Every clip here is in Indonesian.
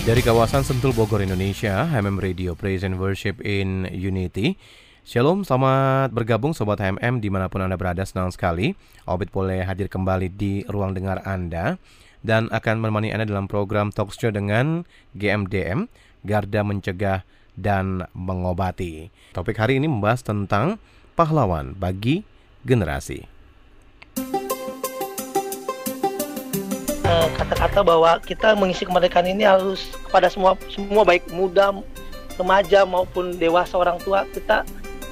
Dari kawasan Sentul Bogor, Indonesia, HMM Radio Praise and Worship in Unity. Shalom, selamat bergabung Sobat HMM di mana pun Anda berada, senang sekali. Obit boleh hadir kembali di ruang dengar Anda dan akan menemani Anda dalam program talk show dengan GMDM, Garda Mencegah dan Mengobati. Topik hari ini membahas tentang pahlawan bagi generasi. Kata-kata bahwa kita mengisi kemerdekaan ini harus kepada semua semua baik muda, remaja maupun dewasa orang tua kita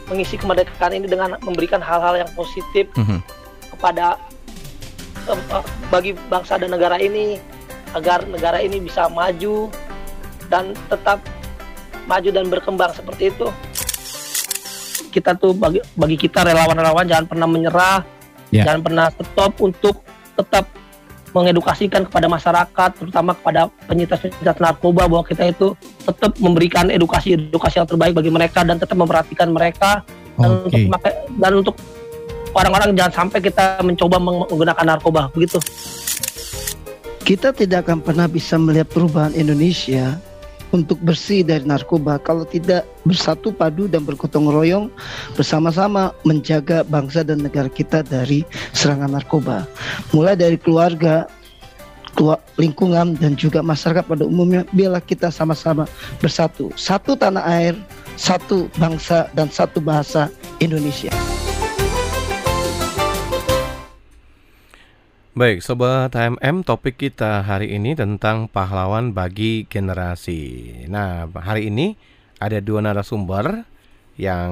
mengisi kemerdekaan ini dengan memberikan hal-hal yang positif Mhm. kepada eh, bagi bangsa dan negara ini agar negara ini bisa maju dan tetap maju dan berkembang seperti itu. Kita tuh bagi bagi kita relawan-relawan jangan pernah menyerah, Ya. jangan pernah stop untuk tetap mengedukasikan kepada masyarakat, terutama kepada penyintas-penyintas narkoba bahwa kita itu tetap memberikan edukasi-edukasi yang terbaik bagi mereka dan tetap memperhatikan mereka dan untuk memakai- dan untuk orang-orang jangan sampai kita mencoba menggunakan narkoba begitu. kita tidak akan pernah bisa melihat perubahan Indonesia untuk bersih dari narkoba kalau tidak bersatu padu dan bergotong royong bersama-sama menjaga bangsa dan negara kita dari serangan narkoba. Mulai dari keluarga, kelua- lingkungan dan juga masyarakat pada umumnya biarlah kita sama-sama bersatu. Satu tanah air, satu bangsa dan satu bahasa Indonesia. Baik, Sobat HMM, topik kita hari ini tentang pahlawan bagi generasi. Nah, hari ini ada dua narasumber yang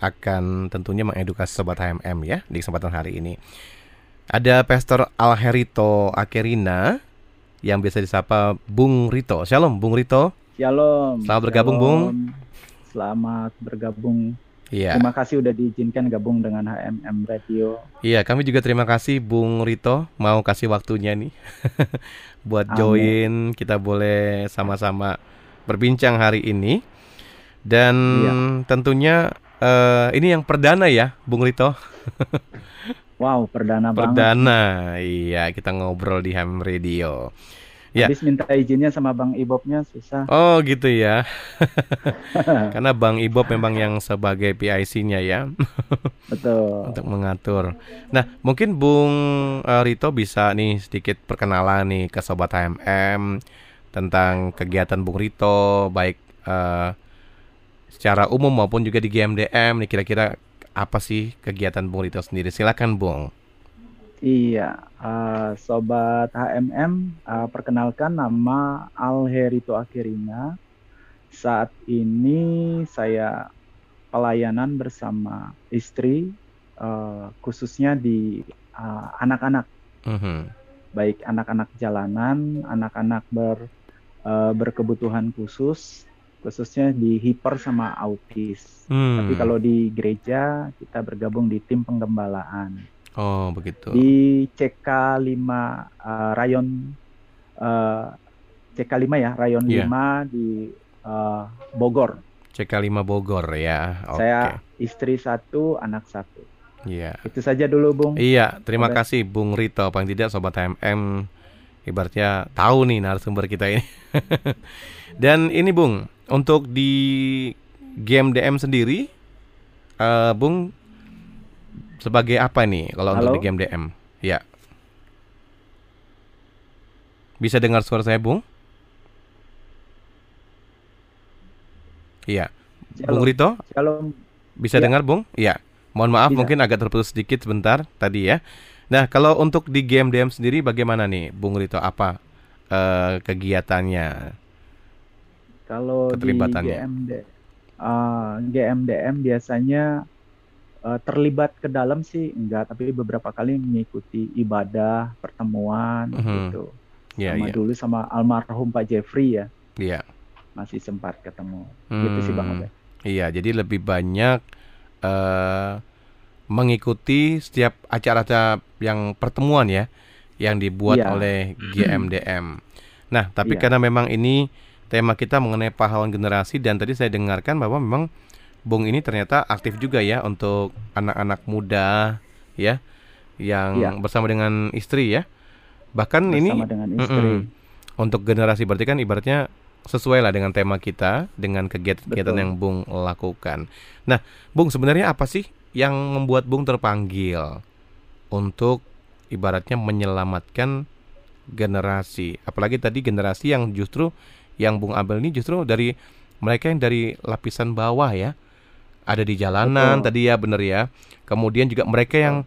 akan tentunya mengedukasi Sobat HMM ya di kesempatan hari ini. Ada Pastor Alherito Akerina yang biasa disapa Bung Rito. Shalom, Bung Rito. Shalom. Selamat bergabung, Bung. Selamat bergabung. Iya. Terima kasih udah diizinkan gabung dengan HMM Radio. Iya, kami juga terima kasih Bung Rito mau kasih waktunya nih buat Amin. join. Kita boleh sama-sama berbincang hari ini. Dan Iya. tentunya eh, ini yang perdana ya, Bung Rito. Wow, perdana, banget. Perdana. Iya, kita ngobrol di Ham Radio. Ya. Habis minta izinnya sama Bang Ibobnya susah. Oh, gitu ya. Karena Bang Ibob memang yang sebagai PIC-nya ya. Betul. untuk mengatur. Nah, mungkin Bung eh, Rito bisa nih sedikit perkenalan nih ke sobat HMM tentang kegiatan Bung Rito baik eh, secara umum maupun juga di GMDM nih kira-kira apa sih kegiatan Bung Rito sendiri? Silakan Bung. Iya, eh, sobat HMM, eh, perkenalkan nama Alherito Akirina. Saat ini saya pelayanan bersama istri, eh, khususnya di anak-anak, Mhm. baik anak-anak jalanan, anak-anak ber eh, berkebutuhan khusus, khususnya di hiper sama autis. Hmm. Tapi kalau di gereja kita bergabung di tim penggembalaan Oh, begitu. di CK5 uh, rayon uh, CK5 ya, rayon Iya. 5 di uh, Bogor. CK5 Bogor ya. Oke. Saya istri satu, anak satu. Iya. Itu saja dulu, Bung. Iya, terima Oke. kasih Bung Rito. Paling tidak Sobat HMM ibaratnya tahu nih narasumber kita ini. Dan ini Bung, untuk di GMDM sendiri, eh, Bung sebagai apa nih kalau untuk Halo? di GMDM? Ya. Bisa dengar suara saya, Bung? Iya. Bung. Rito, Shalom. bisa Ya. dengar, Bung? Iya. Mohon maaf Bisa. mungkin agak terputus sedikit sebentar tadi ya. Nah, kalau untuk di GMDM sendiri bagaimana nih, Bung Rito? Apa eh, kegiatannya? Kalau di. GMD, uh, GMDM biasanya uh, terlibat ke dalam sih enggak, tapi beberapa kali mengikuti ibadah, pertemuan Mhm. gitu. Iya, sama iya. dulu sama almarhum Pak Jeffrey ya Iya. masih sempat ketemu gitu sih bang Hmm. Obed Iya, jadi lebih banyak eh mengikuti setiap acara-acara yang pertemuan ya yang dibuat Iya. oleh GMDM. Nah, tapi Iya. karena memang ini tema kita mengenai pahlawan generasi dan tadi saya dengarkan bahwa memang Bung ini ternyata aktif juga ya untuk anak-anak muda ya yang Iya. bersama dengan istri ya. Bahkan ini bersama dengan istri Mm-mm. Untuk generasi berarti kan ibaratnya sesuai lah dengan tema kita dengan kegiatan-kegiatan yang Bung lakukan. Nah, Bung sebenarnya apa sih yang membuat Bung terpanggil untuk ibaratnya menyelamatkan generasi? Apalagi tadi generasi yang justru yang Bung Abel ini justru dari mereka yang dari lapisan bawah ya. Ada di jalanan Betul. tadi ya bener ya. Kemudian juga mereka yang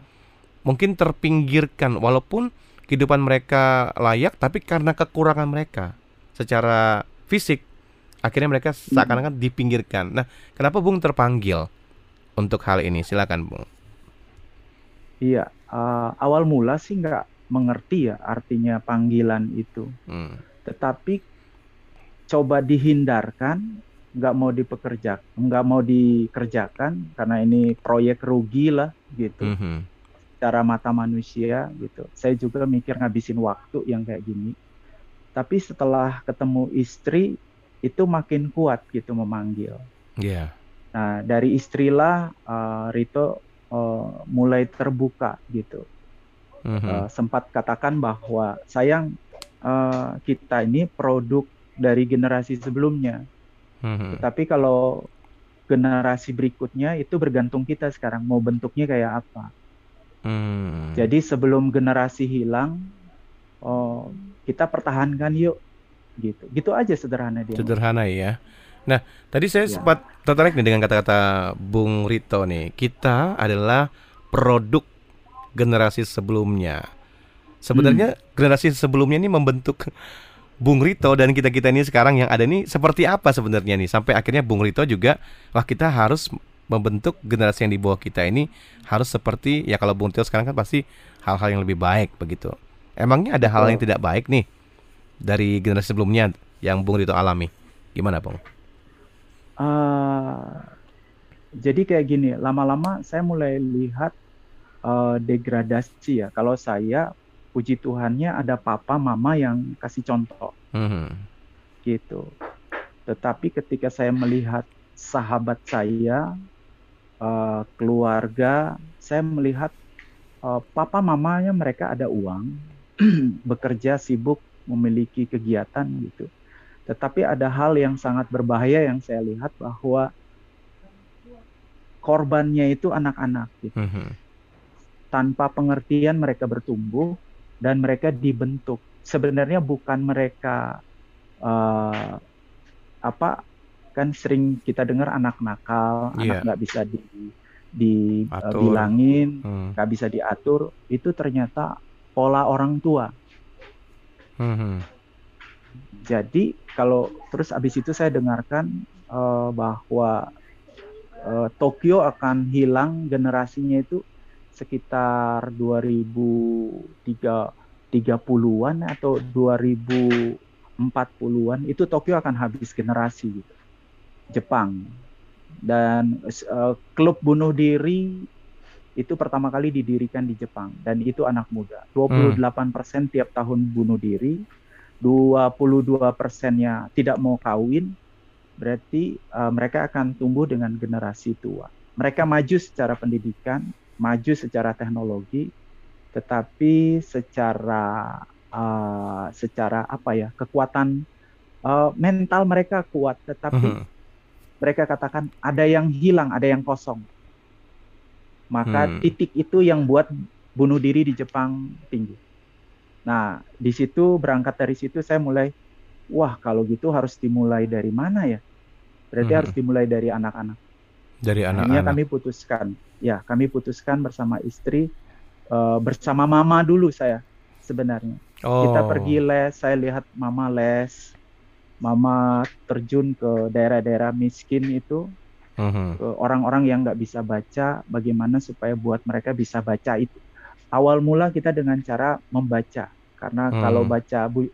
mungkin terpinggirkan walaupun kehidupan mereka layak tapi karena kekurangan mereka secara fisik akhirnya mereka seakan-akan dipinggirkan. Nah, kenapa Bung terpanggil untuk hal ini? Silakan, Bung. iya eh, awal mula sih nggak mengerti ya artinya panggilan itu Hmm. tetapi coba dihindarkan nggak mau dipekerja nggak mau dikerjakan karena ini proyek rugi lah gitu Mhm. cara mata manusia gitu saya juga mikir ngabisin waktu yang kayak gini tapi setelah ketemu istri itu makin kuat gitu memanggil Iya. nah dari istrilah eh, Rito eh, mulai terbuka gitu Mhm. Eh, sempat katakan bahwa sayang eh, kita ini produk dari generasi sebelumnya Mhm. Tapi kalau generasi berikutnya itu bergantung kita sekarang mau bentuknya kayak apa. Hmm. Jadi sebelum generasi hilang, oh, kita pertahankan yuk, gitu. Gitu aja sederhana dia. Sederhana ya. Nah, tadi saya Ya. sempat tertarik nih dengan kata-kata Bung Rito nih. Kita adalah produk generasi sebelumnya. Sebenarnya generasi sebelumnya ini membentuk Bung Rito dan kita-kita ini sekarang yang ada ini seperti apa sebenarnya nih sampai akhirnya Bung Rito juga wah kita harus membentuk generasi yang di bawah kita ini harus seperti ya kalau Bung Rito sekarang kan pasti hal-hal yang lebih baik begitu. Emangnya ada hal yang tidak baik nih dari generasi sebelumnya yang Bung Rito alami? Gimana, Bung? Eh, jadi kayak gini, lama-lama saya mulai lihat eh, degradasi ya. Kalau saya, puji Tuhannya ada papa mama yang kasih contoh. Mhm. gitu. Tetapi ketika saya melihat sahabat saya, eh, keluarga, saya melihat eh, papa mamanya mereka ada uang, bekerja sibuk, memiliki kegiatan gitu. Tetapi ada hal yang sangat berbahaya yang saya lihat bahwa korbannya itu anak-anak gitu Mhm. tanpa pengertian mereka bertumbuh dan mereka dibentuk. Sebenarnya bukan mereka eh, apa kan sering kita dengar anak nakal, Iya. anak nggak bisa di di eh, Hmm. nggak bisa diatur. Itu ternyata pola orang tua. Mhm. Jadi kalau terus abis itu saya dengarkan eh, bahwa eh, Tokyo akan hilang generasinya itu sekitar 2030-an atau 2040-an itu Tokyo akan habis generasi gitu. Jepang dan eh, klub bunuh diri itu pertama kali didirikan di Jepang dan itu anak muda. 28% tiap tahun bunuh diri, 22 persennya tidak mau kawin, berarti uh, mereka akan tumbuh dengan generasi tua. Mereka maju secara pendidikan, maju secara teknologi, tetapi secara uh, secara apa ya kekuatan uh, mental mereka kuat, tetapi Mhm. mereka katakan ada yang hilang, ada yang kosong. Maka Hmm. titik itu yang buat bunuh diri di Jepang tinggi. Nah, di situ berangkat dari situ saya mulai, wah kalau gitu harus dimulai dari mana ya? Berarti Mhm. harus dimulai dari anak-anak. Dari Akhirnya anak-anak. kami putuskan, ya kami putuskan bersama istri, eh, bersama mama dulu saya sebenarnya. Oh. Kita pergi les, saya lihat mama les, mama terjun ke daerah-daerah miskin itu, Mhm. ke orang-orang yang nggak bisa baca, bagaimana supaya buat mereka bisa baca itu. Awal mula kita dengan cara membaca, karena Hmm. kalau baca bu-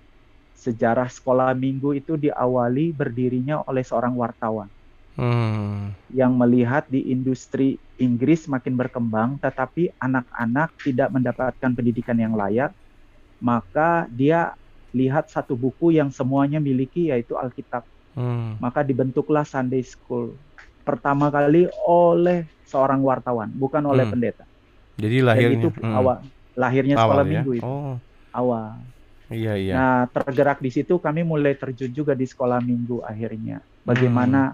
sejarah sekolah minggu itu diawali berdirinya oleh seorang wartawan Hmm. yang melihat di industri Inggris makin berkembang, tetapi anak-anak tidak mendapatkan pendidikan yang layak, maka dia lihat satu buku yang semuanya miliki yaitu Alkitab. Hmm. Maka dibentuklah Sunday School pertama kali oleh seorang wartawan, bukan oleh Hmm. pendeta. Jadi Dan lahirnya itu hmm. awal lahirnya Awal sekolah ya? minggu itu Oh, awal. iya iya. Nah, tergerak di situ kami mulai terjun juga di sekolah minggu akhirnya. Bagaimana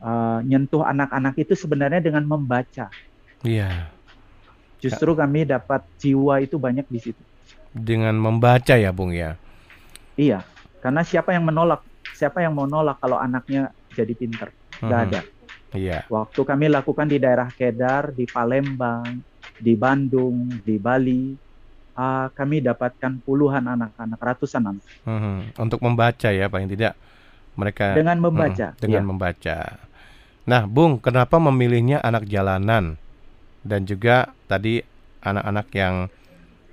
uh, nyentuh anak-anak itu sebenarnya dengan membaca. Iya. Justru kami dapat jiwa itu banyak di situ. Dengan membaca ya, Bung ya. Iya, karena siapa yang menolak? Siapa yang mau nolak kalau anaknya jadi pinter? Nggak Mhm. ada. Iya. Waktu kami lakukan di daerah Kedar, di Palembang, di Bandung, di Bali, uh, kami dapatkan puluhan anak-anak, ratusan anak Mhm. Untuk membaca ya, paling tidak mereka dengan membaca. Mhm, dengan Iya. membaca. Nah, Bung, kenapa memilihnya anak jalanan dan juga tadi anak-anak yang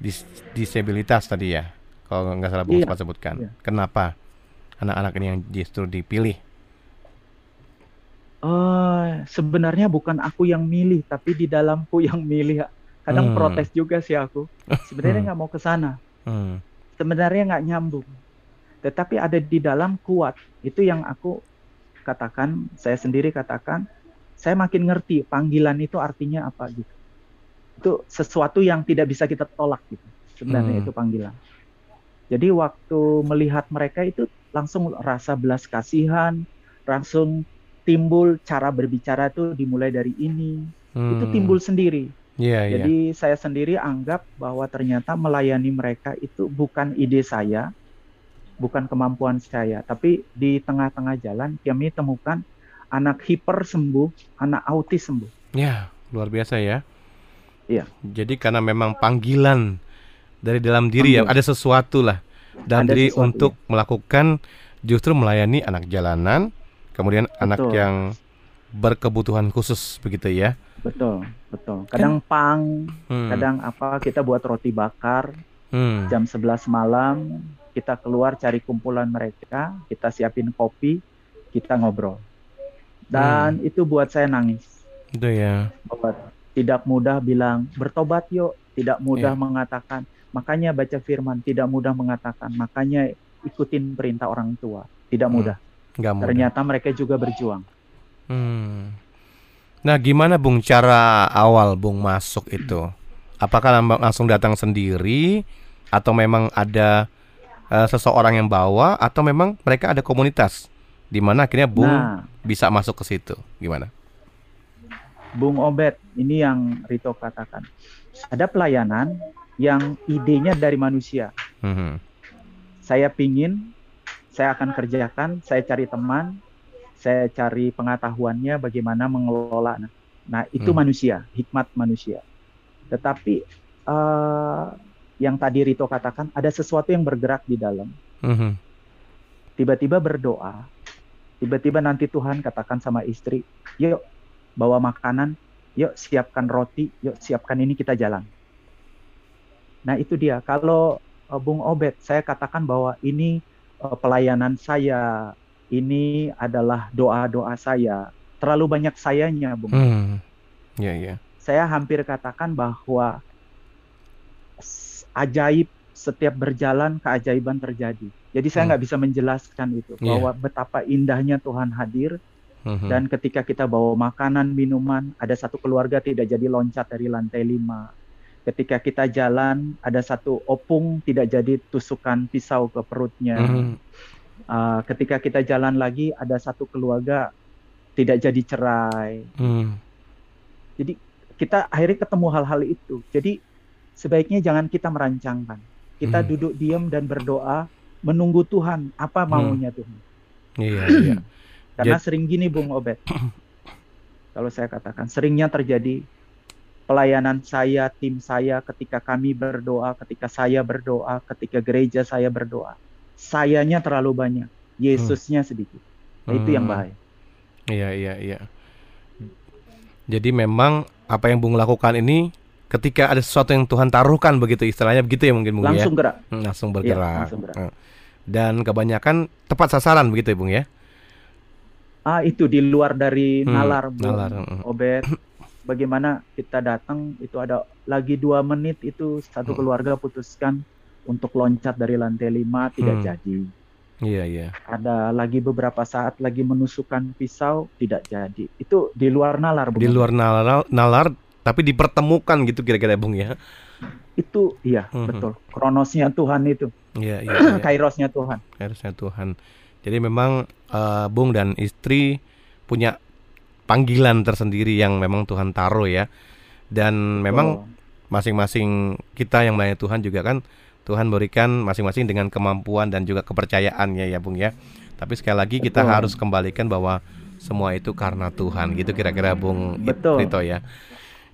dis disabilitas tadi ya? Kalau nggak salah Bung Iya, sempat sebutkan. iya. Kenapa anak-anak ini yang justru dipilih? Eh, sebenarnya bukan aku yang milih, tapi di dalamku yang milih. Kadang Hmm. protes juga sih aku. Sebenarnya nggak mau ke sana. Hmm. Sebenarnya nggak nyambung. Tetapi ada di dalam kuat. Itu yang aku katakan, saya sendiri katakan, saya makin ngerti panggilan itu artinya apa gitu. Itu sesuatu yang tidak bisa kita tolak gitu. Sebenarnya Hmm. itu panggilan. Jadi waktu melihat mereka itu langsung rasa belas kasihan, langsung timbul cara berbicara itu dimulai dari ini. Itu Hmm. timbul sendiri. Iya, iya. Jadi saya sendiri anggap bahwa ternyata melayani mereka itu bukan ide saya, bukan kemampuan saya, tapi di tengah-tengah jalan kami temukan anak hiper sembuh, anak autis sembuh. Ya, luar biasa ya. Iya. Jadi karena memang panggilan dari dalam diri ya, Panggilan. ada sesuatu lah dalam Ada diri sesuatu, untuk melakukan justru melayani anak jalanan, kemudian anak Betul. yang berkebutuhan khusus begitu ya. Betul, betul. Kadang pang, Hmm. kadang apa kita buat roti bakar Hmm. jam 11 malam, kita keluar cari kumpulan mereka, kita siapin kopi, kita ngobrol. Dan itu buat saya nangis. Itu ya. bahwa tidak mudah bilang bertobat yuk, tidak mudah Iya. mengatakan. Makanya baca firman, tidak mudah mengatakan. Makanya ikutin perintah orang tua, tidak Hmm, mudah. Nggak mudah. Ternyata mereka juga berjuang. Hmm. Nah, gimana Bung cara awal Bung masuk itu? Apakah lang- langsung datang sendiri atau memang ada eh, seseorang yang bawa atau memang mereka ada komunitas di mana akhirnya Bung Nah, bisa masuk ke situ? Gimana? Bung Obed, ini yang Rito katakan. Ada pelayanan yang idenya dari manusia. Mhm. Saya pingin, saya akan kerjakan, saya cari teman, saya cari pengetahuannya bagaimana mengelola. Nah, itu Hmm. manusia, hikmat manusia. Tetapi eh, yang tadi Rito katakan, ada sesuatu yang bergerak di dalam. Mhm. Tiba-tiba berdoa, tiba-tiba nanti Tuhan katakan sama istri, yuk bawa makanan, yuk siapkan roti, yuk siapkan ini kita jalan. Nah itu dia, kalau eh, Bung Obed, saya katakan bahwa ini eh, pelayanan saya, ini adalah doa-doa saya. Terlalu banyak sayanya, Bung. Hmm. Ya, ya. Saya hampir katakan bahwa ajaib setiap berjalan keajaiban terjadi. Jadi saya Hmm. nggak bisa menjelaskan itu Iya. bahwa betapa indahnya Tuhan hadir Mhm. dan ketika kita bawa makanan minuman ada satu keluarga tidak jadi loncat dari lantai lima. Ketika kita jalan ada satu opung tidak jadi tusukan pisau ke perutnya. Mhm. Uh, ketika kita jalan lagi ada satu keluarga tidak jadi cerai. Hmm. Jadi kita akhirnya ketemu hal-hal itu. Jadi sebaiknya jangan kita merancangkan. Kita Hmm. duduk diam dan berdoa menunggu Tuhan apa Hmm. maunya Tuhan. Iya, iya. Karena Jad- sering gini Bung Obed. Kalau saya katakan seringnya terjadi pelayanan saya, tim saya ketika kami berdoa, ketika saya berdoa, ketika gereja saya berdoa. Sayanya terlalu banyak, Yesusnya sedikit. Nah, Itu yang Hmm. bahaya. Iya, iya, iya. Jadi memang apa yang Bung lakukan ini ketika ada sesuatu yang Tuhan taruhkan begitu istilahnya begitu ya mungkin Bung ya. Langsung gerak. Hmm, langsung bergerak. langsung gerak. Hmm. dan kebanyakan tepat sasaran begitu ya Bung ya. Ah itu di luar dari Hmm, nalar, Bung. nalar, mm. Obet. Bagaimana kita datang itu ada lagi dua menit itu satu Hmm. keluarga putuskan untuk loncat dari lantai lima tidak Hmm. jadi. Iya iya. Ada lagi beberapa saat lagi menusukkan pisau tidak jadi. Itu di luar nalar, Bung. Di luar nalar, nalar tapi dipertemukan gitu kira-kira Bung ya. itu iya Mhm. betul. Kronosnya Tuhan itu, Iya iya. iya. kairosnya Tuhan. Harusnya Tuhan. Jadi memang eh, Bung dan istri punya panggilan tersendiri yang memang Tuhan taruh ya. Dan memang Oh, masing-masing kita yang melayani Tuhan juga kan Tuhan berikan masing-masing dengan kemampuan dan juga kepercayaannya ya Bung ya. Tapi sekali lagi kita Betul. harus kembalikan bahwa semua itu karena Tuhan gitu kira-kira Bung Betul. Rito ya.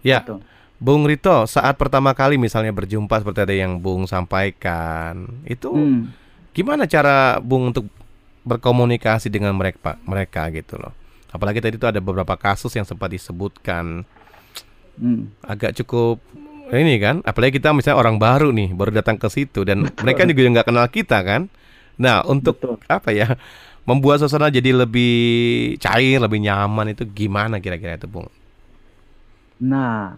Ya, betul. Bung Rito saat pertama kali misalnya berjumpa seperti ada yang Bung sampaikan, itu Hmm. gimana cara Bung untuk berkomunikasi dengan mereka mereka gitu loh. Apalagi tadi itu ada beberapa kasus yang sempat disebutkan Hmm. agak cukup ini kan apalagi kita misalnya orang baru nih baru datang ke situ dan Betul. mereka juga nggak kenal kita kan nah untuk Betul. apa ya membuat suasana jadi lebih cair lebih nyaman itu gimana kira-kira itu bung Nah,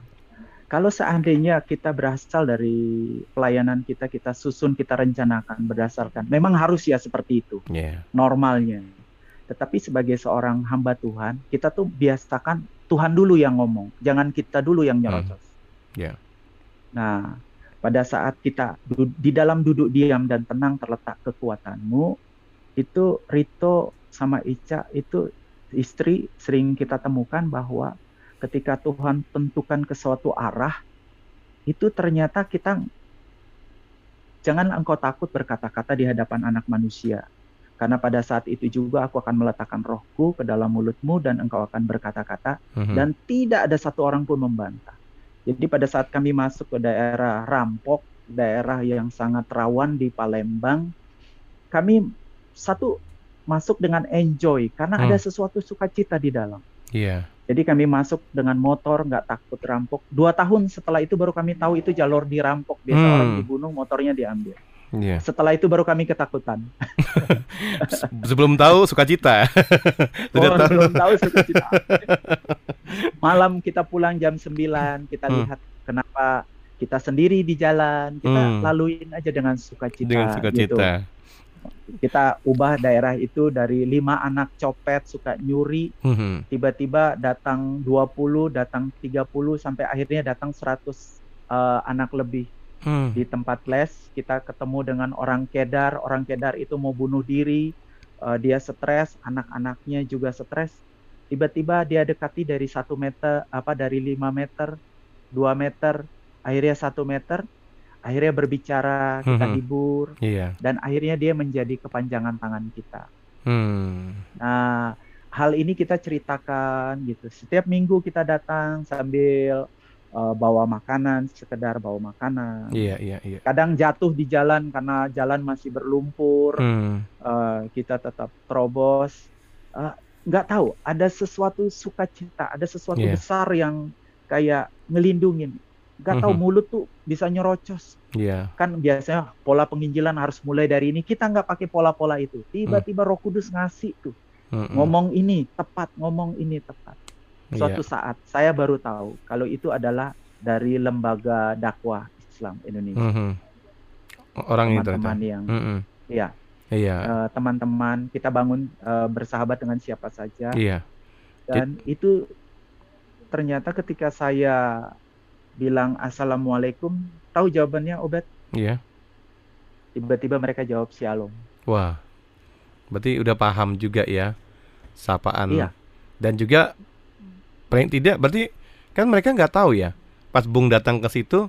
kalau seandainya kita berasal dari pelayanan kita, kita susun, kita rencanakan berdasarkan, memang harus ya seperti itu ya normalnya. Tetapi sebagai seorang hamba Tuhan, kita tuh biasakan Tuhan dulu yang ngomong, jangan kita dulu yang nyerocos. ya. Nah, pada saat kita di dalam duduk diam dan tenang terletak kekuatanmu, itu Rito sama Ica itu istri sering kita temukan bahwa ketika Tuhan tentukan ke suatu arah, itu ternyata kita jangan engkau takut berkata-kata di hadapan anak manusia. Karena pada saat itu juga aku akan meletakkan rohku ke dalam mulutmu dan engkau akan berkata-kata Mhm. dan tidak ada satu orang pun membantah. Jadi pada saat kami masuk ke daerah Rampok, daerah yang sangat rawan di Palembang, kami satu masuk dengan enjoy karena Hmm. ada sesuatu sukacita di dalam. Iya. Jadi kami masuk dengan motor nggak takut rampok. Dua tahun setelah itu baru kami tahu itu jalur dirampok. Biasa Hmm. orang dibunuh, motornya diambil. Iya. Setelah itu baru kami ketakutan. Se- Sebelum tahu sukacita. Sudah Oh, tahu. belum tahu sukacita. Malam kita pulang jam 9, kita Hmm. lihat kenapa kita sendiri di jalan, kita Hmm. laluin aja dengan sukacita. Dengan gitu. Kita ubah daerah itu dari lima anak copet suka nyuri, Mhm. tiba-tiba datang 20, datang 30 sampai akhirnya datang 100 eh, anak lebih Hmm. di tempat les. Kita ketemu dengan orang Kedar, orang Kedar itu mau bunuh diri, eh, dia stres, anak-anaknya juga stres. Tiba-tiba dia dekati dari satu meter, apa dari 5 meter, 2 meter, akhirnya satu meter, akhirnya berbicara, kita Mhm. hibur, Iya. dan akhirnya dia menjadi kepanjangan tangan kita. Hmm. Nah, hal ini kita ceritakan gitu. Setiap minggu kita datang sambil uh, bawa makanan, sekedar bawa makanan. Iya, iya, iya. Kadang jatuh di jalan karena jalan masih berlumpur, Hmm. uh, kita tetap terobos. Uh, Nggak tahu, ada sesuatu sukacita, ada sesuatu Iya. besar yang kayak ngelindungin. Nggak tahu Mhm. mulut tuh bisa nyerocos. Iya. Kan biasanya pola penginjilan harus mulai dari ini. Kita nggak pakai pola-pola itu. Tiba-tiba Roh Kudus ngasih tuh Mm-mm. ngomong ini tepat, ngomong ini tepat. Suatu Iya. saat saya baru tahu kalau itu adalah dari lembaga dakwah Islam Indonesia. Mhm. Orang ini ternyata. Teman-teman yang ya, Iya. eh, teman-teman kita bangun eh, bersahabat dengan siapa saja Iya. dan itu ternyata ketika saya bilang assalamualaikum, tahu jawabannya Obed? Iya. Tiba-tiba mereka jawab shalom. Wah. Berarti udah paham juga ya sapaan. Iya. Dan juga paling tidak berarti kan mereka nggak tahu ya. Pas Bung datang ke situ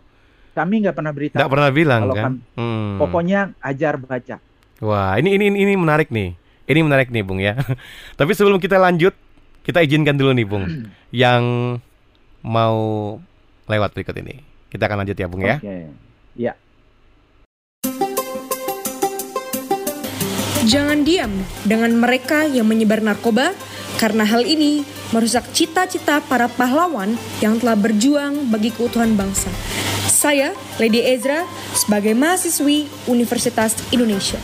Kami nggak pernah beritahu. nggak pernah bilang kan. kan Hmm. Pokoknya ajar baca. Wah, ini ini ini menarik nih. Ini menarik nih, Bung ya. Tapi sebelum kita lanjut, kita izinkan dulu nih, Bung. yang mau lewat berikut ini. Kita akan lanjut ya, Bung ya. Oke. Ya. Jangan diam dengan mereka yang menyebar narkoba, karena hal ini merusak cita-cita para pahlawan yang telah berjuang bagi keutuhan bangsa. Saya, Lady Ezra, sebagai mahasiswi Universitas Indonesia.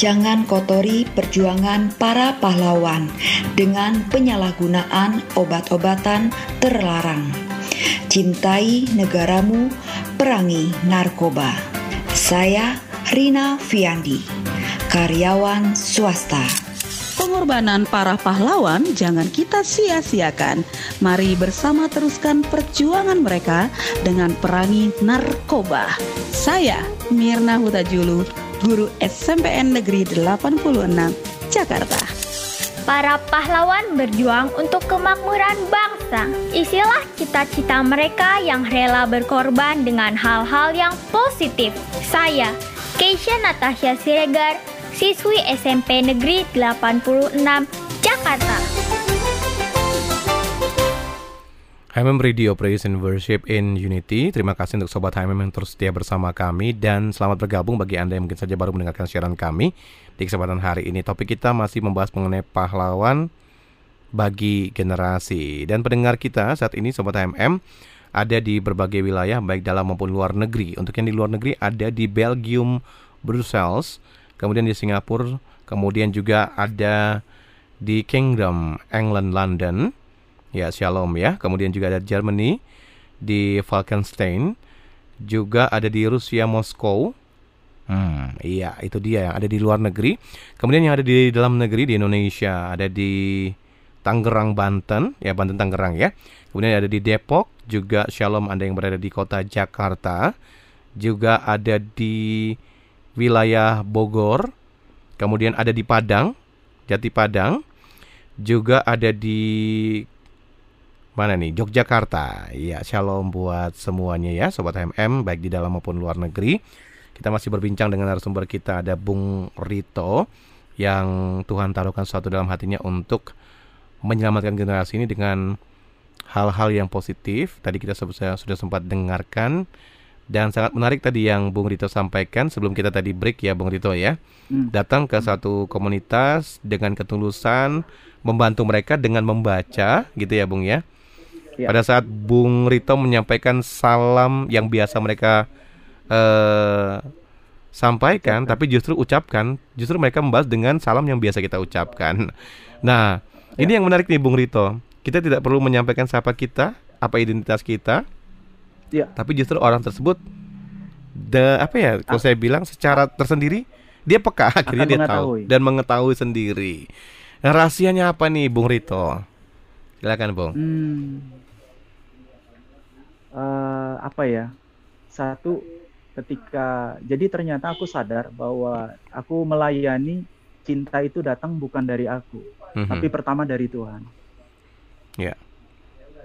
Jangan kotori perjuangan para pahlawan dengan penyalahgunaan obat-obatan terlarang. Cintai negaramu, perangi narkoba. Saya Rina Fiandi, karyawan swasta. Pengorbanan para pahlawan jangan kita sia-siakan. Mari bersama teruskan perjuangan mereka dengan perangi narkoba. Saya Mirna Hutajulu, guru SMPN Negeri 86, Jakarta. Para pahlawan berjuang untuk kemakmuran bangsa. Isilah cita-cita mereka yang rela berkorban dengan hal-hal yang positif. Saya, Keisha Natasha Siregar, siswi SMP Negeri 86, Jakarta. HMM Radio Praise and Worship in Unity. Terima kasih untuk Sobat HMM yang terus setia bersama kami dan selamat bergabung bagi Anda yang mungkin saja baru mendengarkan siaran kami di kesempatan hari ini. Topik kita masih membahas mengenai pahlawan bagi generasi. Dan pendengar kita saat ini Sobat HMM ada di berbagai wilayah baik dalam maupun luar negeri. Untuk yang di luar negeri ada di Belgium, Brussels, kemudian di Singapura, kemudian juga ada di Kingdom, England, London, Ya, Shalom ya. Kemudian juga ada Germany di Falkenstein, juga ada di Rusia Moskow. Hmm, iya, itu dia yang ada di luar negeri. Kemudian yang ada di dalam negeri di Indonesia ada di Tangerang, Banten, ya Banten Tangerang ya. Kemudian ada di Depok, juga Shalom Anda yang berada di kota Jakarta. Juga ada di wilayah Bogor. Kemudian ada di Padang, Jati Padang. Juga ada di mana nih? Yogyakarta. Ya shalom buat semuanya ya sobat HMM baik di dalam maupun luar negeri. Kita masih berbincang dengan narasumber kita ada Bung Rito yang Tuhan taruhkan sesuatu dalam hatinya untuk menyelamatkan generasi ini dengan hal-hal yang positif. Tadi kita sudah, sudah sempat dengarkan dan sangat menarik tadi yang Bung Rito sampaikan. Sebelum kita tadi break ya Bung Rito ya. Hmm. datang ke satu komunitas dengan ketulusan membantu mereka dengan membaca gitu ya Bung ya Ya. Pada saat Bung Rito menyampaikan salam yang biasa mereka uh, sampaikan, tapi justru ucapkan, justru mereka membahas dengan salam yang biasa kita ucapkan. Nah, ya. ini yang menarik nih Bung Rito. Kita tidak perlu menyampaikan siapa kita, apa identitas kita, ya. tapi justru orang tersebut, the apa ya? Kalau ah. saya bilang secara tersendiri, dia peka akhirnya dia tahu dan mengetahui sendiri. Nah, rahasianya apa nih, Bung Rito? Silakan, Bung. Hmm uh, apa ya satu ketika jadi ternyata aku sadar bahwa aku melayani cinta itu datang bukan dari aku mm-hmm. tapi pertama dari Tuhan. Ya. Yeah.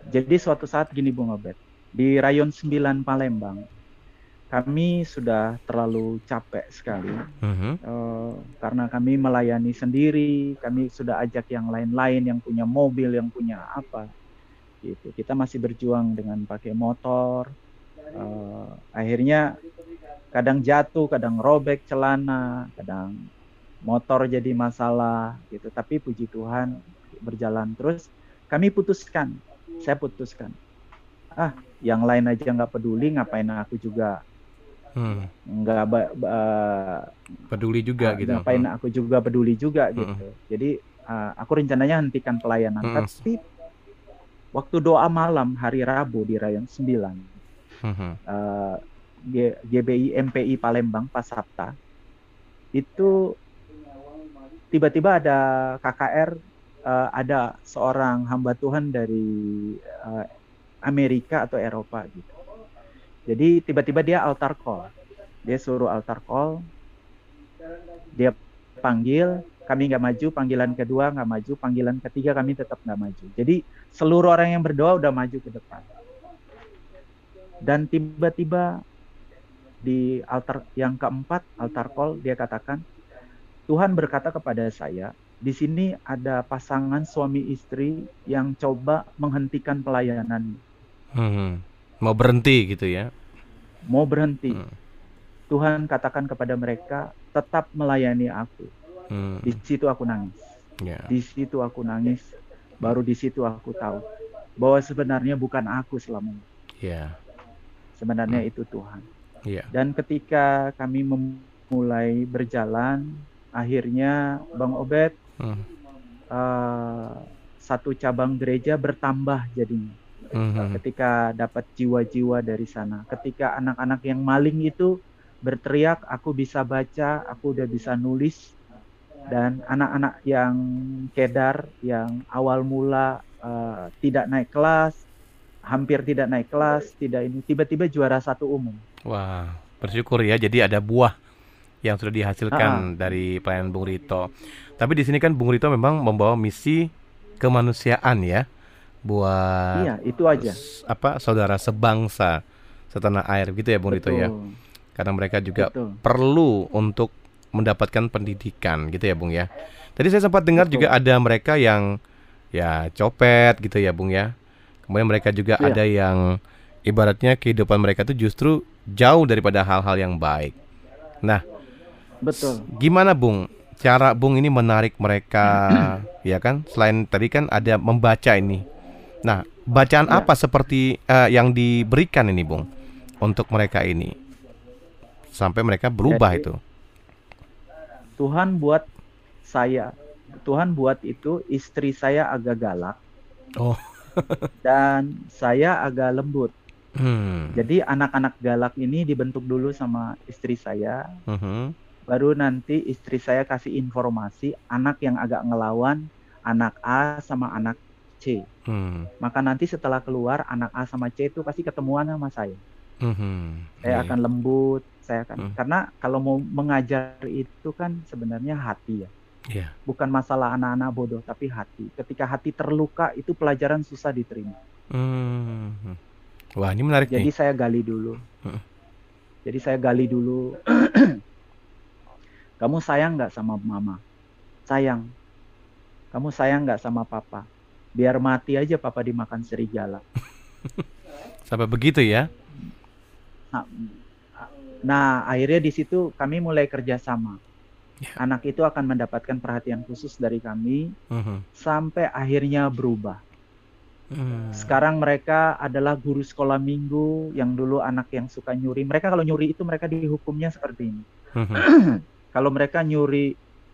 Jadi suatu saat gini Bung Obed di Rayon 9 Palembang kami sudah terlalu capek sekali mm-hmm. uh, karena kami melayani sendiri kami sudah ajak yang lain-lain yang punya mobil yang punya apa gitu kita masih berjuang dengan pakai motor uh, akhirnya kadang jatuh kadang robek celana kadang motor jadi masalah gitu tapi puji Tuhan berjalan terus kami putuskan saya putuskan ah yang lain aja nggak peduli ngapain aku juga hmm. nggak uh, peduli juga uh, gitu ngapain hmm. aku juga peduli juga gitu hmm. jadi uh, aku rencananya hentikan pelayanan hmm. tapi waktu doa malam hari Rabu di Rayon 9 uh-huh. uh, GBI MPI Palembang Pasapta itu tiba-tiba ada KKR uh, ada seorang hamba Tuhan dari uh, Amerika atau Eropa gitu. Jadi tiba-tiba dia altar call. Dia suruh altar call. Dia panggil kami nggak maju, panggilan kedua nggak maju, panggilan ketiga kami tetap nggak maju. Jadi seluruh orang yang berdoa udah maju ke depan. Dan tiba-tiba di altar yang keempat, altar call, dia katakan, Tuhan berkata kepada saya, di sini ada pasangan suami istri yang coba menghentikan pelayanan. Hmm, mau berhenti gitu ya? Mau berhenti. Hmm. Tuhan katakan kepada mereka, tetap melayani aku Hmm. Di situ aku nangis. Yeah. Di situ aku nangis. Baru di situ aku tahu bahwa sebenarnya bukan aku selama ini. Yeah. Sebenarnya hmm. itu Tuhan. Yeah. Dan ketika kami memulai berjalan, akhirnya Bang Obed Hmm. eh, satu cabang gereja bertambah jadinya. Mhm. Ketika dapat jiwa-jiwa dari sana, ketika anak-anak yang maling itu berteriak, aku bisa baca, aku udah bisa nulis, dan anak-anak yang kedar, yang awal mula eh, tidak naik kelas, hampir tidak naik kelas, tidak ini, tiba-tiba juara satu umum. Wah, bersyukur ya. Jadi ada buah yang sudah dihasilkan Ah. dari pelayanan Bung Rito. Tapi di sini kan Bung Rito memang membawa misi kemanusiaan ya, buat Iya, itu aja. apa saudara sebangsa setanah air gitu ya Bung Rito ya. Betul. Karena mereka juga Betul. perlu untuk mendapatkan pendidikan gitu ya Bung ya. Tadi saya sempat dengar Betul. juga ada mereka yang ya copet gitu ya Bung ya. Kemudian mereka juga Iya. ada yang ibaratnya kehidupan mereka itu justru jauh daripada hal-hal yang baik. Nah, Betul. gimana Bung cara Bung ini menarik mereka ya kan? Selain tadi kan ada membaca ini. Nah, bacaan Ya. apa seperti eh, yang diberikan ini Bung untuk mereka ini sampai mereka berubah Jadi- itu? Tuhan buat saya, Tuhan buat itu istri saya agak galak Oh. dan saya agak lembut. Hmm. Jadi anak-anak galak ini dibentuk dulu sama istri saya, Mhm. baru nanti istri saya kasih informasi anak yang agak ngelawan, anak A sama anak C. Hmm. Maka nanti setelah keluar anak A sama C itu pasti ketemuan sama saya. Mhm. Saya Iya, akan lembut, saya akan Hmm. karena kalau mau mengajar itu kan sebenarnya hati ya. Iya. bukan masalah anak-anak bodoh tapi hati. Ketika hati terluka itu pelajaran susah diterima. Mhm. Wah, ini menarik Jadi nih. saya gali dulu. Heeh. Jadi saya gali dulu. Kamu sayang nggak sama mama? Sayang. Kamu sayang nggak sama papa? Biar mati aja papa dimakan serigala. Sampai begitu ya? Nah, nah, akhirnya di situ kami mulai kerjasama. Ya. Anak itu akan mendapatkan perhatian khusus dari kami Mhm. sampai akhirnya berubah. Hmm. Sekarang mereka adalah guru sekolah minggu yang dulu anak yang suka nyuri. Mereka kalau nyuri itu mereka dihukumnya seperti ini. Mhm. Kalau mereka nyuri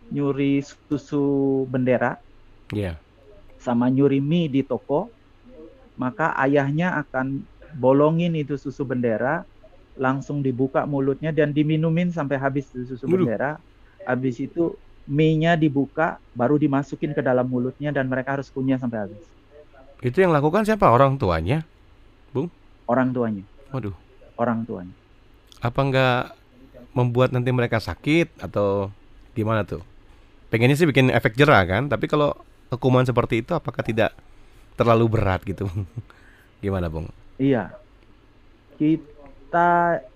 nyuri susu bendera Iya. sama nyuri mie di toko, maka ayahnya akan bolongin itu susu bendera, langsung dibuka mulutnya dan diminumin sampai habis susu bendera. Habis itu mie-nya dibuka, baru dimasukin ke dalam mulutnya dan mereka harus kunyah sampai habis. Itu yang lakukan siapa? Orang tuanya? Orang tuanya, Waduh. orang tuanya. Apa enggak membuat nanti mereka sakit atau gimana tuh? Pengennya sih bikin efek jerah kan, tapi kalau hukuman seperti itu apakah tidak terlalu berat gitu? Gimana, Bung? Iya. Kita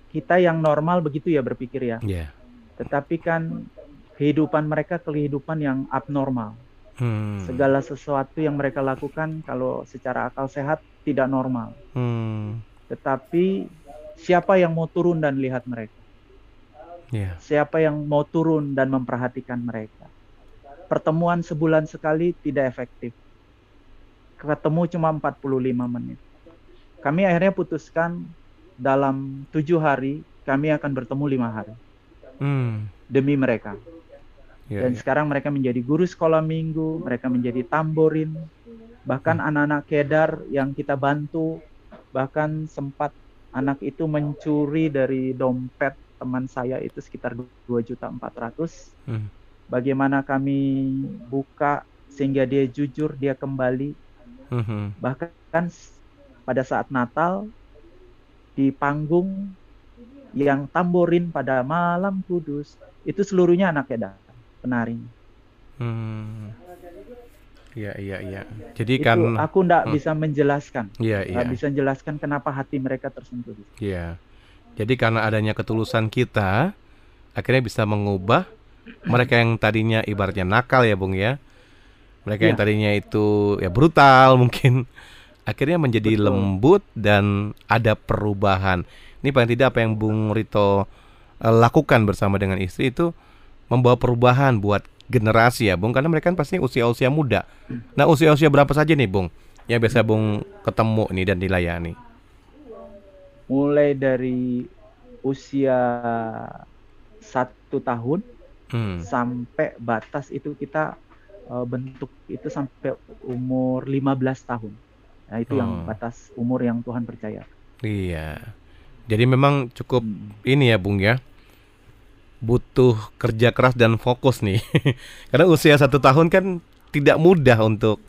kita yang normal begitu ya berpikir ya. Iya. Tetapi kan kehidupan mereka kehidupan yang abnormal. Hmm. Segala sesuatu yang mereka lakukan kalau secara akal sehat tidak normal. Hmm. Tetapi siapa yang mau turun dan lihat mereka? Iya. Siapa yang mau turun dan memperhatikan mereka? Pertemuan sebulan sekali tidak efektif. Ketemu cuma 45 menit. Kami akhirnya putuskan dalam tujuh hari kami akan bertemu lima hari Hmm. demi mereka. Iya, Dan iya. sekarang mereka menjadi guru sekolah minggu, mereka menjadi tamborin, bahkan Hmm. anak-anak kedar yang kita bantu, bahkan sempat anak itu mencuri dari dompet teman saya itu sekitar 2 juta 400. Hmm. Bagaimana kami buka sehingga dia jujur, dia kembali. Mhm. Bahkan s- pada saat Natal di panggung yang tamborin pada malam kudus itu seluruhnya anak kedar penari. Hmm. Iya, iya, iya. Jadi itu kan aku ndak Hmm. bisa menjelaskan Iya, iya. nggak bisa menjelaskan kenapa hati mereka tersentuh Iya. Jadi karena adanya ketulusan kita, akhirnya bisa mengubah mereka yang tadinya ibaratnya nakal ya, Bung ya. Mereka yang Iya. tadinya itu ya brutal mungkin akhirnya menjadi Betul. lembut dan ada perubahan. Ini paling tidak apa yang Bung Rito eh, lakukan bersama dengan istri itu membawa perubahan buat generasi ya, Bung. Karena mereka kan pasti usia-usia muda. Nah, usia-usia berapa saja nih, Bung? Yang biasa Bung ketemu nih dan dilayani. mulai dari usia satu tahun Hmm. sampai batas itu kita uh, bentuk itu sampai umur 15 tahun. Nah, itu yang Oh. batas umur yang Tuhan percaya. Iya. Jadi memang cukup Hmm. ini ya Bung ya. Butuh kerja keras dan fokus nih. Karena usia satu tahun kan tidak mudah untuk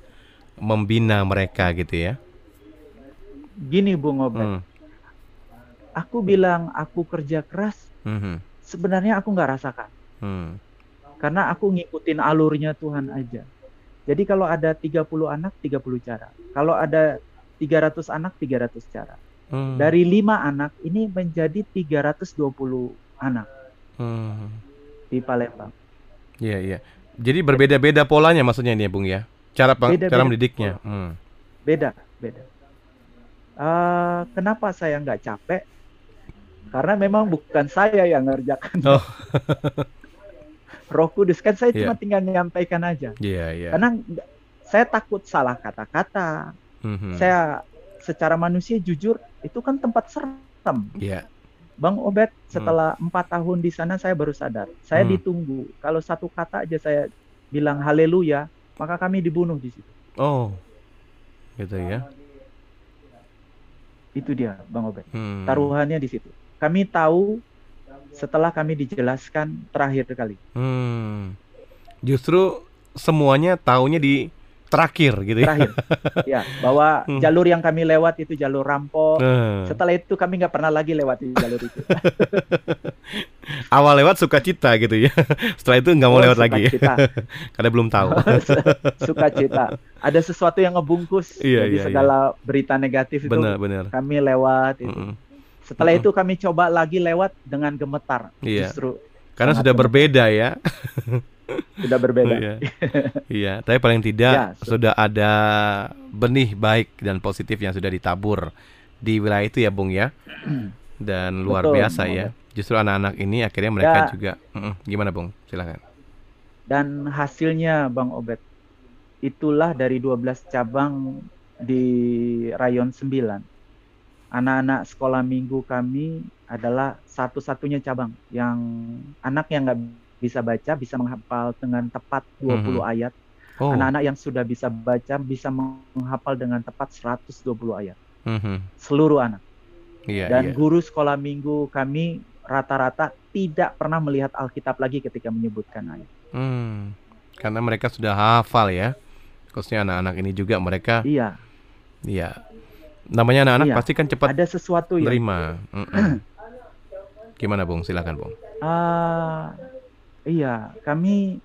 membina mereka gitu ya. Gini Bung Obed, Hmm. aku bilang aku kerja keras, Mhm. sebenarnya aku nggak rasakan. Hmm. Karena aku ngikutin alurnya Tuhan aja. Jadi kalau ada 30 anak, 30 cara. Kalau ada 300 anak, 300 cara. Hmm. Dari 5 anak, ini menjadi 320 anak Hmm. di Palembang. Iya iya. Jadi berbeda-beda polanya maksudnya ini ya Bung ya. Cara Beda-beda cara mendidiknya. Hmm. Beda, beda. Eh, kenapa saya nggak capek? Karena memang bukan saya yang ngerjakan. Oh. Roh Kudus kan saya Iya. cuma tinggal menyampaikan aja. Iya iya. Karena saya takut salah kata-kata. Mhm. Saya secara manusia jujur itu kan tempat serem. Iya. Bang Obed setelah empat tahun di sana saya baru sadar. Saya Hmm. ditunggu. Kalau satu kata aja saya bilang haleluya, maka kami dibunuh di situ. Oh. Gitu ya. Itu dia, Bang Obed. Hmm. Taruhannya di situ. Kami tahu setelah kami dijelaskan terakhir kali. Hmm. Justru semuanya taunya di terakhir gitu ya. Terakhir. ya, bahwa Hmm. jalur yang kami lewat itu jalur rampok. Nah. Setelah itu kami nggak pernah lagi lewat di jalur itu. Awal lewat sukacita gitu ya. Setelah itu nggak mau Oh, lewat lagi. sukacita. Karena belum tahu. Sukacita. Ada sesuatu yang ngebungkus. Iya, Jadi iya, segala berita negatif itu Benar benar. kami lewat itu. Mm-mm. Setelah Mm-mm. itu kami coba lagi lewat dengan gemetar. Iya. Justru Karena sudah gemetar. berbeda ya. sudah berbeda. Iya. Iya, tapi paling tidak Ya, su- sudah ada benih baik dan positif yang sudah ditabur di wilayah itu ya, Bung ya. Dan luar Betul, biasa ya. Justru anak-anak ini akhirnya mereka Ya. juga Mm-mm. gimana, Bung? Silakan. Dan hasilnya Bang Obed itulah dari 12 cabang di rayon 9. Anak-anak sekolah minggu kami adalah satu-satunya cabang yang anak yang nggak bisa baca bisa menghafal dengan tepat 20 Mhm. ayat. Oh. Anak-anak yang sudah bisa baca bisa menghafal dengan tepat 120 ayat. Mhm. Seluruh anak. Iya, Dan iya. guru sekolah minggu kami rata-rata tidak pernah melihat Alkitab lagi ketika menyebutkan ayat. Hmm. Karena mereka sudah hafal ya. Khususnya anak-anak ini juga mereka Iya, Iya. Namanya anak-anak Iya. pasti kan cepat ada sesuatu yang menerima. Mm-mm. Gimana, Bung? Silakan, Bung. Ah, iya, kami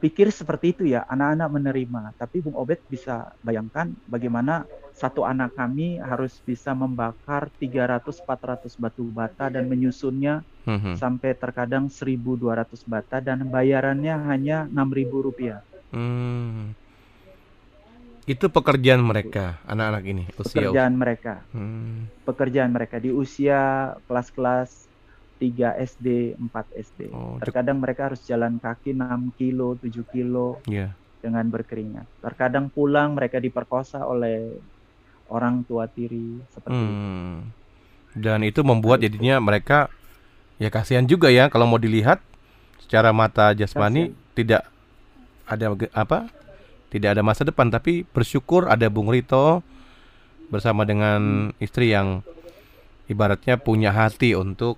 pikir seperti itu ya, anak-anak menerima. Tapi Bung Obed bisa bayangkan bagaimana satu anak kami harus bisa membakar 300-400 batu bata dan menyusunnya Mhm. sampai terkadang 1.200 bata dan bayarannya hanya 6.000 rupiah. Hmm. Itu pekerjaan mereka, anak-anak ini, usia. Pekerjaan mereka, Hmm. pekerjaan mereka di usia kelas-kelas 3 SD, 4 SD. Oh, Terkadang mereka harus jalan kaki 6 kilo, 7 kilo Iya. dengan berkeringat. Terkadang pulang mereka diperkosa oleh orang tua tiri seperti itu. Hmm. Dan itu membuat jadinya mereka ya kasihan juga ya kalau mau dilihat secara mata jasmani tidak ada apa? Tidak ada masa depan tapi bersyukur ada Bung Rito bersama dengan istri yang ibaratnya punya hati untuk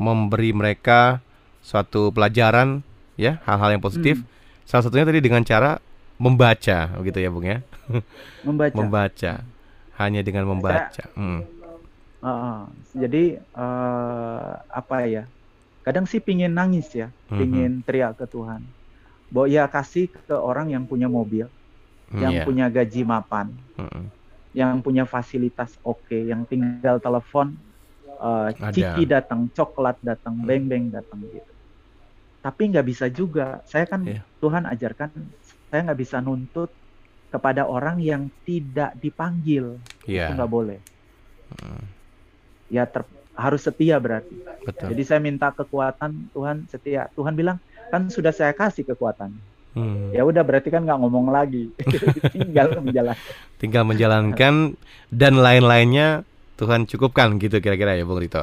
memberi mereka suatu pelajaran ya, hal-hal yang positif. Salah satunya tadi dengan cara membaca begitu ya, Bung ya. Membaca. membaca. Hanya dengan membaca. Hmm. Heeh. jadi eh, apa ya? Kadang sih pingin nangis ya, Mhm. pingin teriak ke Tuhan. Bahwa ya kasih ke orang yang punya mobil, yang Iya. punya gaji mapan, Mm-mm. yang punya fasilitas oke, yang tinggal telepon, Ada. ciki datang, coklat datang, Hmm. beng-beng datang gitu. Tapi nggak bisa juga. Saya kan Iya. Tuhan ajarkan, saya nggak bisa nuntut kepada orang yang tidak dipanggil. Iya. Itu nggak boleh. Mm, Ya ter- harus setia berarti. Betul. Jadi saya minta kekuatan Tuhan setia. Tuhan bilang kan sudah saya kasih kekuatan. Hmm. Ya udah berarti kan nggak ngomong lagi. Tinggal menjalankan. Tinggal menjalankan dan lain-lainnya Tuhan cukupkan gitu kira-kira ya Bung Rito.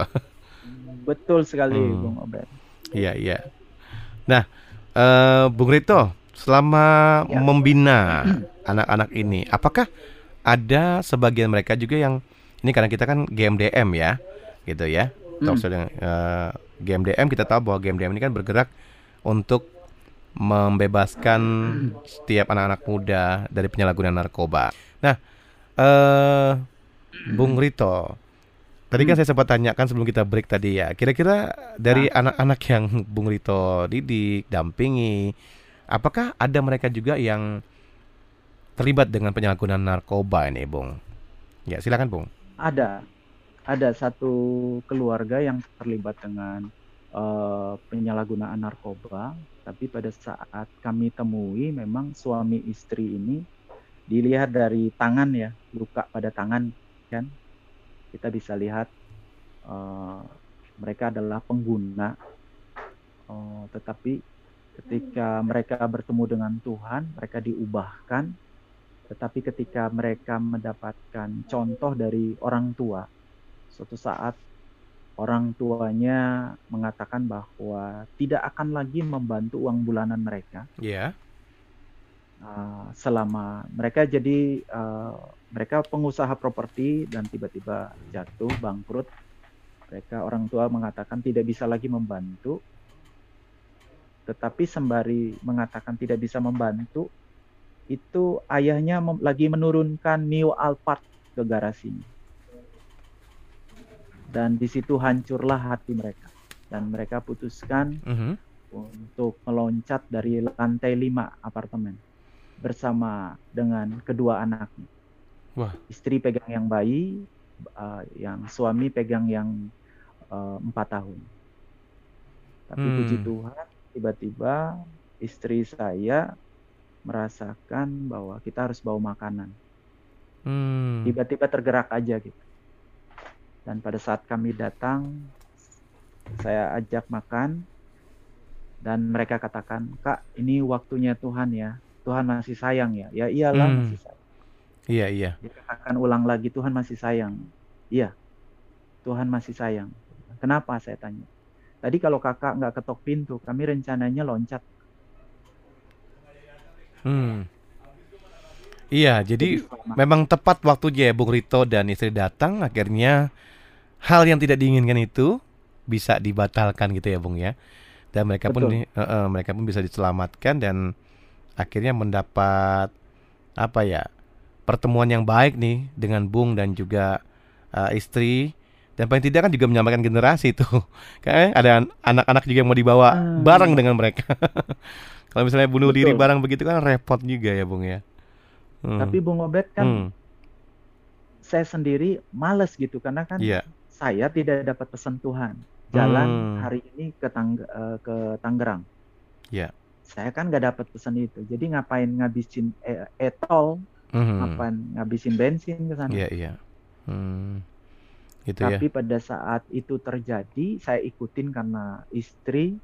Betul sekali Hmm. Bung Obed. Iya iya. Nah, uh, Bung Rito, selama Ya. membina anak-anak ini, apakah ada sebagian mereka juga yang ini karena kita kan GMDM ya, gitu ya. Hmm. Talkshow dengan uh, GMDM kita tahu bahwa GMDM ini kan bergerak untuk membebaskan setiap anak-anak muda dari penyalahgunaan narkoba. Nah, eh Bung Rito, tadi kan saya sempat tanyakan sebelum kita break tadi ya, kira-kira dari anak-anak yang Bung Rito didik, dampingi, apakah ada mereka juga yang terlibat dengan penyalahgunaan narkoba ini, Bung? Ya, silakan, Bung. Ada, ada satu keluarga yang terlibat dengan eh, penyalahgunaan narkoba, tapi pada saat kami temui memang suami istri ini dilihat dari tangan ya, luka pada tangan kan, kita bisa lihat eh, mereka adalah pengguna, Eh, tetapi ketika mereka bertemu dengan Tuhan, mereka diubahkan. Tetapi ketika mereka mendapatkan contoh dari orang tua, suatu saat orang tuanya mengatakan bahwa tidak akan lagi membantu uang bulanan mereka Ya. uh, selama mereka jadi uh, mereka pengusaha properti dan tiba-tiba jatuh bangkrut. Mereka orang tua mengatakan tidak bisa lagi membantu. Tetapi sembari mengatakan tidak bisa membantu, itu ayahnya mem- lagi menurunkan Mio Alphard ke garasinya. Dan di situ hancurlah hati mereka. Dan mereka putuskan Mhm. untuk meloncat dari lantai 5 apartemen bersama dengan kedua anaknya. Wah. Istri pegang yang bayi, uh, yang suami pegang yang uh, empat tahun. Tapi Hmm. puji Tuhan, tiba-tiba istri saya merasakan bahwa kita harus bawa makanan. Hmm. Tiba-tiba tergerak aja gitu. Dan pada saat kami datang, saya ajak makan dan mereka katakan, "Kak, ini waktunya Tuhan ya. Tuhan masih sayang ya." Ya iyalah Hmm. masih sayang. Iya, iya. Dikatakan ulang lagi, Tuhan masih sayang. Iya. Tuhan masih sayang. Kenapa saya tanya? Tadi kalau kakak nggak ketok pintu, kami rencananya loncat. Hmm. Iya, jadi selama- memang tepat waktunya ya Bung Rito dan istri datang akhirnya hal yang tidak diinginkan itu bisa dibatalkan gitu ya Bung ya. Dan mereka pun Betul. eh, eh, mereka pun bisa diselamatkan dan akhirnya mendapat apa ya? pertemuan yang baik nih dengan Bung dan juga eh, istri dan paling tidak kan juga menyamakan generasi itu. Kayak ada an- anak-anak juga yang mau dibawa Hmm. bareng dengan mereka. Kalau misalnya bunuh diri Betul. bareng begitu kan repot juga ya Bung ya. Hmm. Tapi Bung Obed kan Hmm. saya sendiri males gitu karena kan Iya. Saya tidak dapat pesan Tuhan jalan Hmm. hari ini ke Tang eh, ke Tangerang. Iya. Saya kan nggak dapat pesan itu. Jadi ngapain ngabisin e- etol, Mhm. ngapain ngabisin bensin ke sana. Iya, iya. Hmm. Gitu ya. Tapi pada saat itu terjadi, saya ikutin karena istri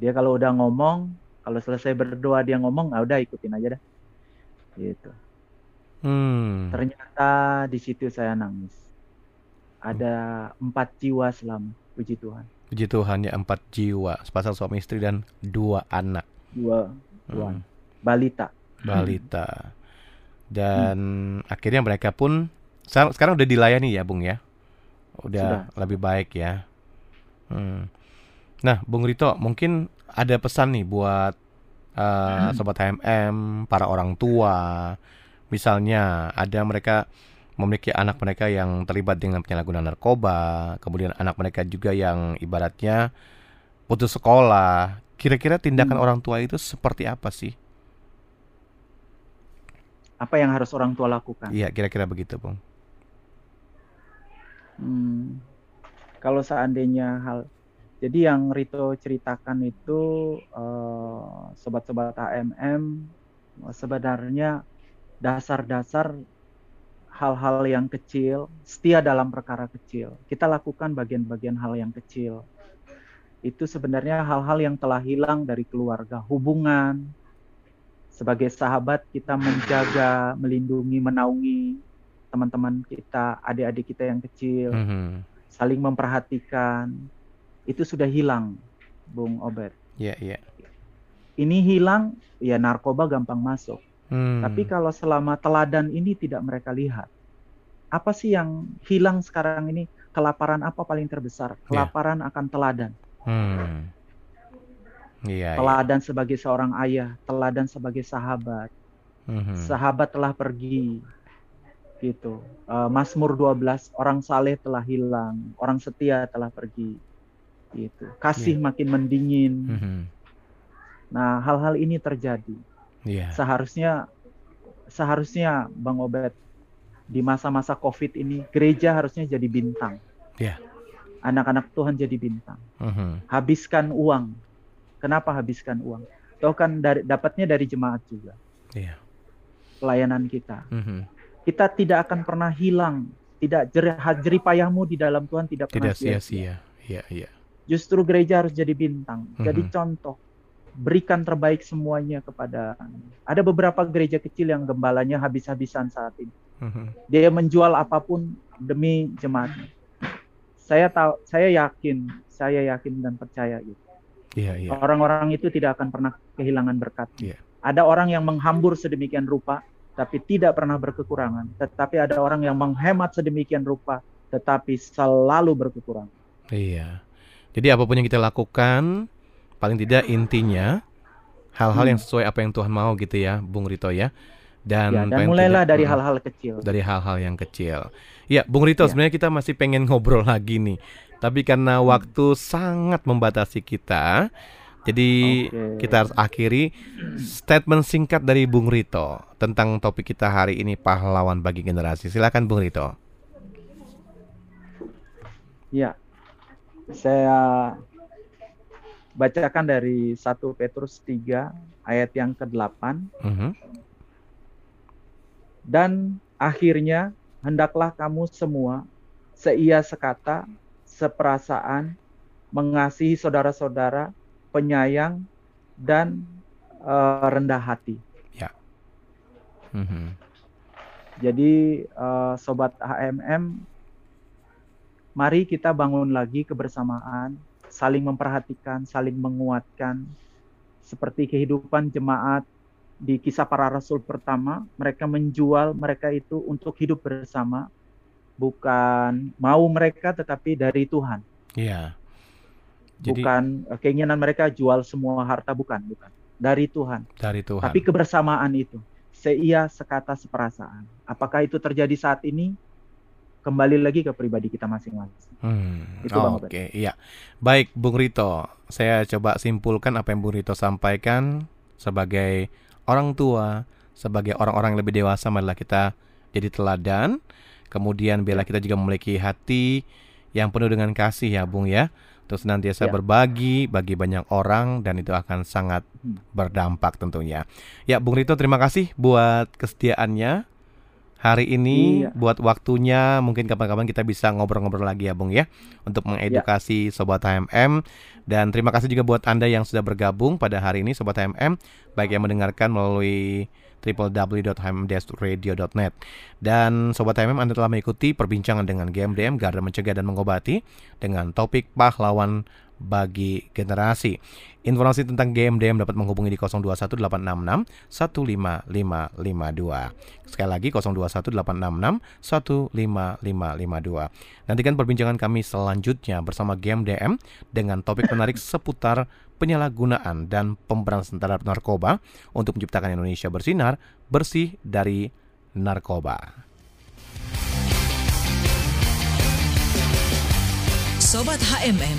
dia kalau udah ngomong, kalau selesai berdoa dia ngomong, ah udah ikutin aja dah. Gitu. Hmm. Ternyata di situ saya nangis. Ada empat jiwa selamat, puji Tuhan. Puji Tuhan ya empat jiwa, sepasang suami istri dan dua anak Dua, dua Hmm. balita. balita. Dan akhirnya mereka pun sekarang, udah dilayani ya, Bung ya. Udah lebih baik ya. Hmm. Nah, Bung Rito, mungkin ada pesan nih buat uh, sobat HMM, para orang tua. Misalnya ada mereka memiliki anak mereka yang terlibat dengan penyalahgunaan narkoba, kemudian anak mereka juga yang ibaratnya putus sekolah. Kira-kira tindakan orang tua itu seperti apa sih? Apa yang harus orang tua lakukan? Iya, kira-kira begitu, Bung. Hmm, kalau seandainya hal, jadi yang Rito ceritakan itu eh, sobat-sobat HMM sebenarnya dasar-dasar hal-hal yang kecil, setia dalam perkara kecil. Kita lakukan bagian-bagian hal yang kecil. Itu sebenarnya hal-hal yang telah hilang dari keluarga, hubungan. Sebagai sahabat kita menjaga, melindungi, menaungi teman-teman kita, adik-adik kita yang kecil, Mhm. saling memperhatikan. Itu sudah hilang, Bung Obed. Iya, iya. ini hilang, ya narkoba gampang masuk. Hmm. Tapi kalau selama teladan ini tidak mereka lihat, apa sih yang hilang sekarang ini? Kelaparan apa paling terbesar? Ya. Kelaparan akan teladan. Hmm. Iya. iya. Teladan sebagai seorang ayah, teladan sebagai sahabat. Mhm. Sahabat telah pergi. Gitu. Eh, Mazmur 12, orang saleh telah hilang, orang setia telah pergi. Gitu. Kasih makin mendingin. Mhm. Nah, hal-hal ini terjadi. Iya. Seharusnya seharusnya Bang Obed di masa-masa Covid ini gereja harusnya jadi bintang. Iya. Anak-anak Tuhan jadi bintang. Mhm. Habiskan uang. Kenapa habiskan uang? Tahu kan dari dapatnya dari jemaat juga. Iya. Pelayanan kita. Mhm. Kita tidak akan pernah hilang. Tidak jerih, payahmu di dalam Tuhan tidak pernah sia-sia. Iya, iya. Justru gereja harus jadi bintang, jadi Mhm. contoh. Berikan terbaik semuanya kepada. Ada beberapa gereja kecil yang gembalanya habis-habisan saat ini. Mhm. Dia menjual apa pun demi jemaatnya. Saya tahu, saya yakin, saya yakin dan percaya gitu. Iya, iya. Orang-orang itu tidak akan pernah kehilangan berkat. Iya. Ada orang yang menghambur sedemikian rupa, tapi tidak pernah berkekurangan. Tetapi ada orang yang menghemat sedemikian rupa, tetapi selalu berkekurangan. Iya. Jadi apa pun yang kita lakukan, paling tidak intinya hal-hal Hmm. yang sesuai apa yang Tuhan mau gitu ya, Bung Rito ya. Dan, Ya, dan mulailah tidak- dari Mm, hal-hal kecil. dari hal-hal yang kecil. Ya, Bung Rito, Ya. sebenarnya kita masih pengen ngobrol lagi nih. Tapi karena Hmm. waktu sangat membatasi kita, jadi Oke. kita harus akhiri statement singkat dari Bung Rito tentang topik kita hari ini pahlawan bagi generasi. Silakan Bung Rito. Ya, saya bacakan dari 1 Petrus 3 ayat yang ke-8. Mhm. Dan akhirnya hendaklah kamu semua seia sekata, seperasaan, mengasihi saudara-saudara, penyayang, dan eh, rendah hati. Mhm. Jadi eh, sobat HMM, mari kita bangun lagi kebersamaan, saling memperhatikan, saling menguatkan, seperti kehidupan jemaat di kisah para rasul pertama, mereka menjual mereka itu untuk hidup bersama, bukan mau mereka tetapi dari Tuhan, Iya. Jadi bukan eh, keinginan mereka jual semua harta, bukan, bukan dari Tuhan. dari Tuhan. Tapi kebersamaan itu, seia sekata seperasaan. Apakah itu terjadi saat ini? Kembali lagi ke pribadi kita masing-masing. Hmm, Itu Bang Oke, Obed. iya. Baik, Bung Rito. Saya coba simpulkan apa yang Bung Rito sampaikan sebagai orang tua, sebagai orang-orang yang lebih dewasa, marilah kita jadi teladan. Kemudian biarlah kita juga memiliki hati yang penuh dengan kasih ya, Bung ya. Terus nantiasa Ya. berbagi bagi banyak orang dan itu akan sangat Hmm. berdampak tentunya. Ya, Bung Rito terima kasih buat kesetiaannya hari ini, Iya. buat waktunya. Mungkin kapan-kapan kita bisa ngobrol-ngobrol lagi ya, Bung ya, untuk mengedukasi sobat HMM. Dan terima kasih juga buat Anda yang sudah bergabung pada hari ini sobat HMM, baik yang mendengarkan melalui www.hmdsradio.net. Dan sobat HMM Anda telah mengikuti perbincangan dengan GMDM Garda Mencegah dan Mengobati dengan topik pahlawan bagi generasi. Informasi tentang GMDM dapat menghubungi di 021866 15552. Sekali lagi 021866 15552. Nantikan perbincangan kami selanjutnya bersama GMDM dengan topik menarik seputar penyalahgunaan dan pemberantasan terhadap narkoba untuk menciptakan Indonesia bersinar bersih dari narkoba. Sobat HMM,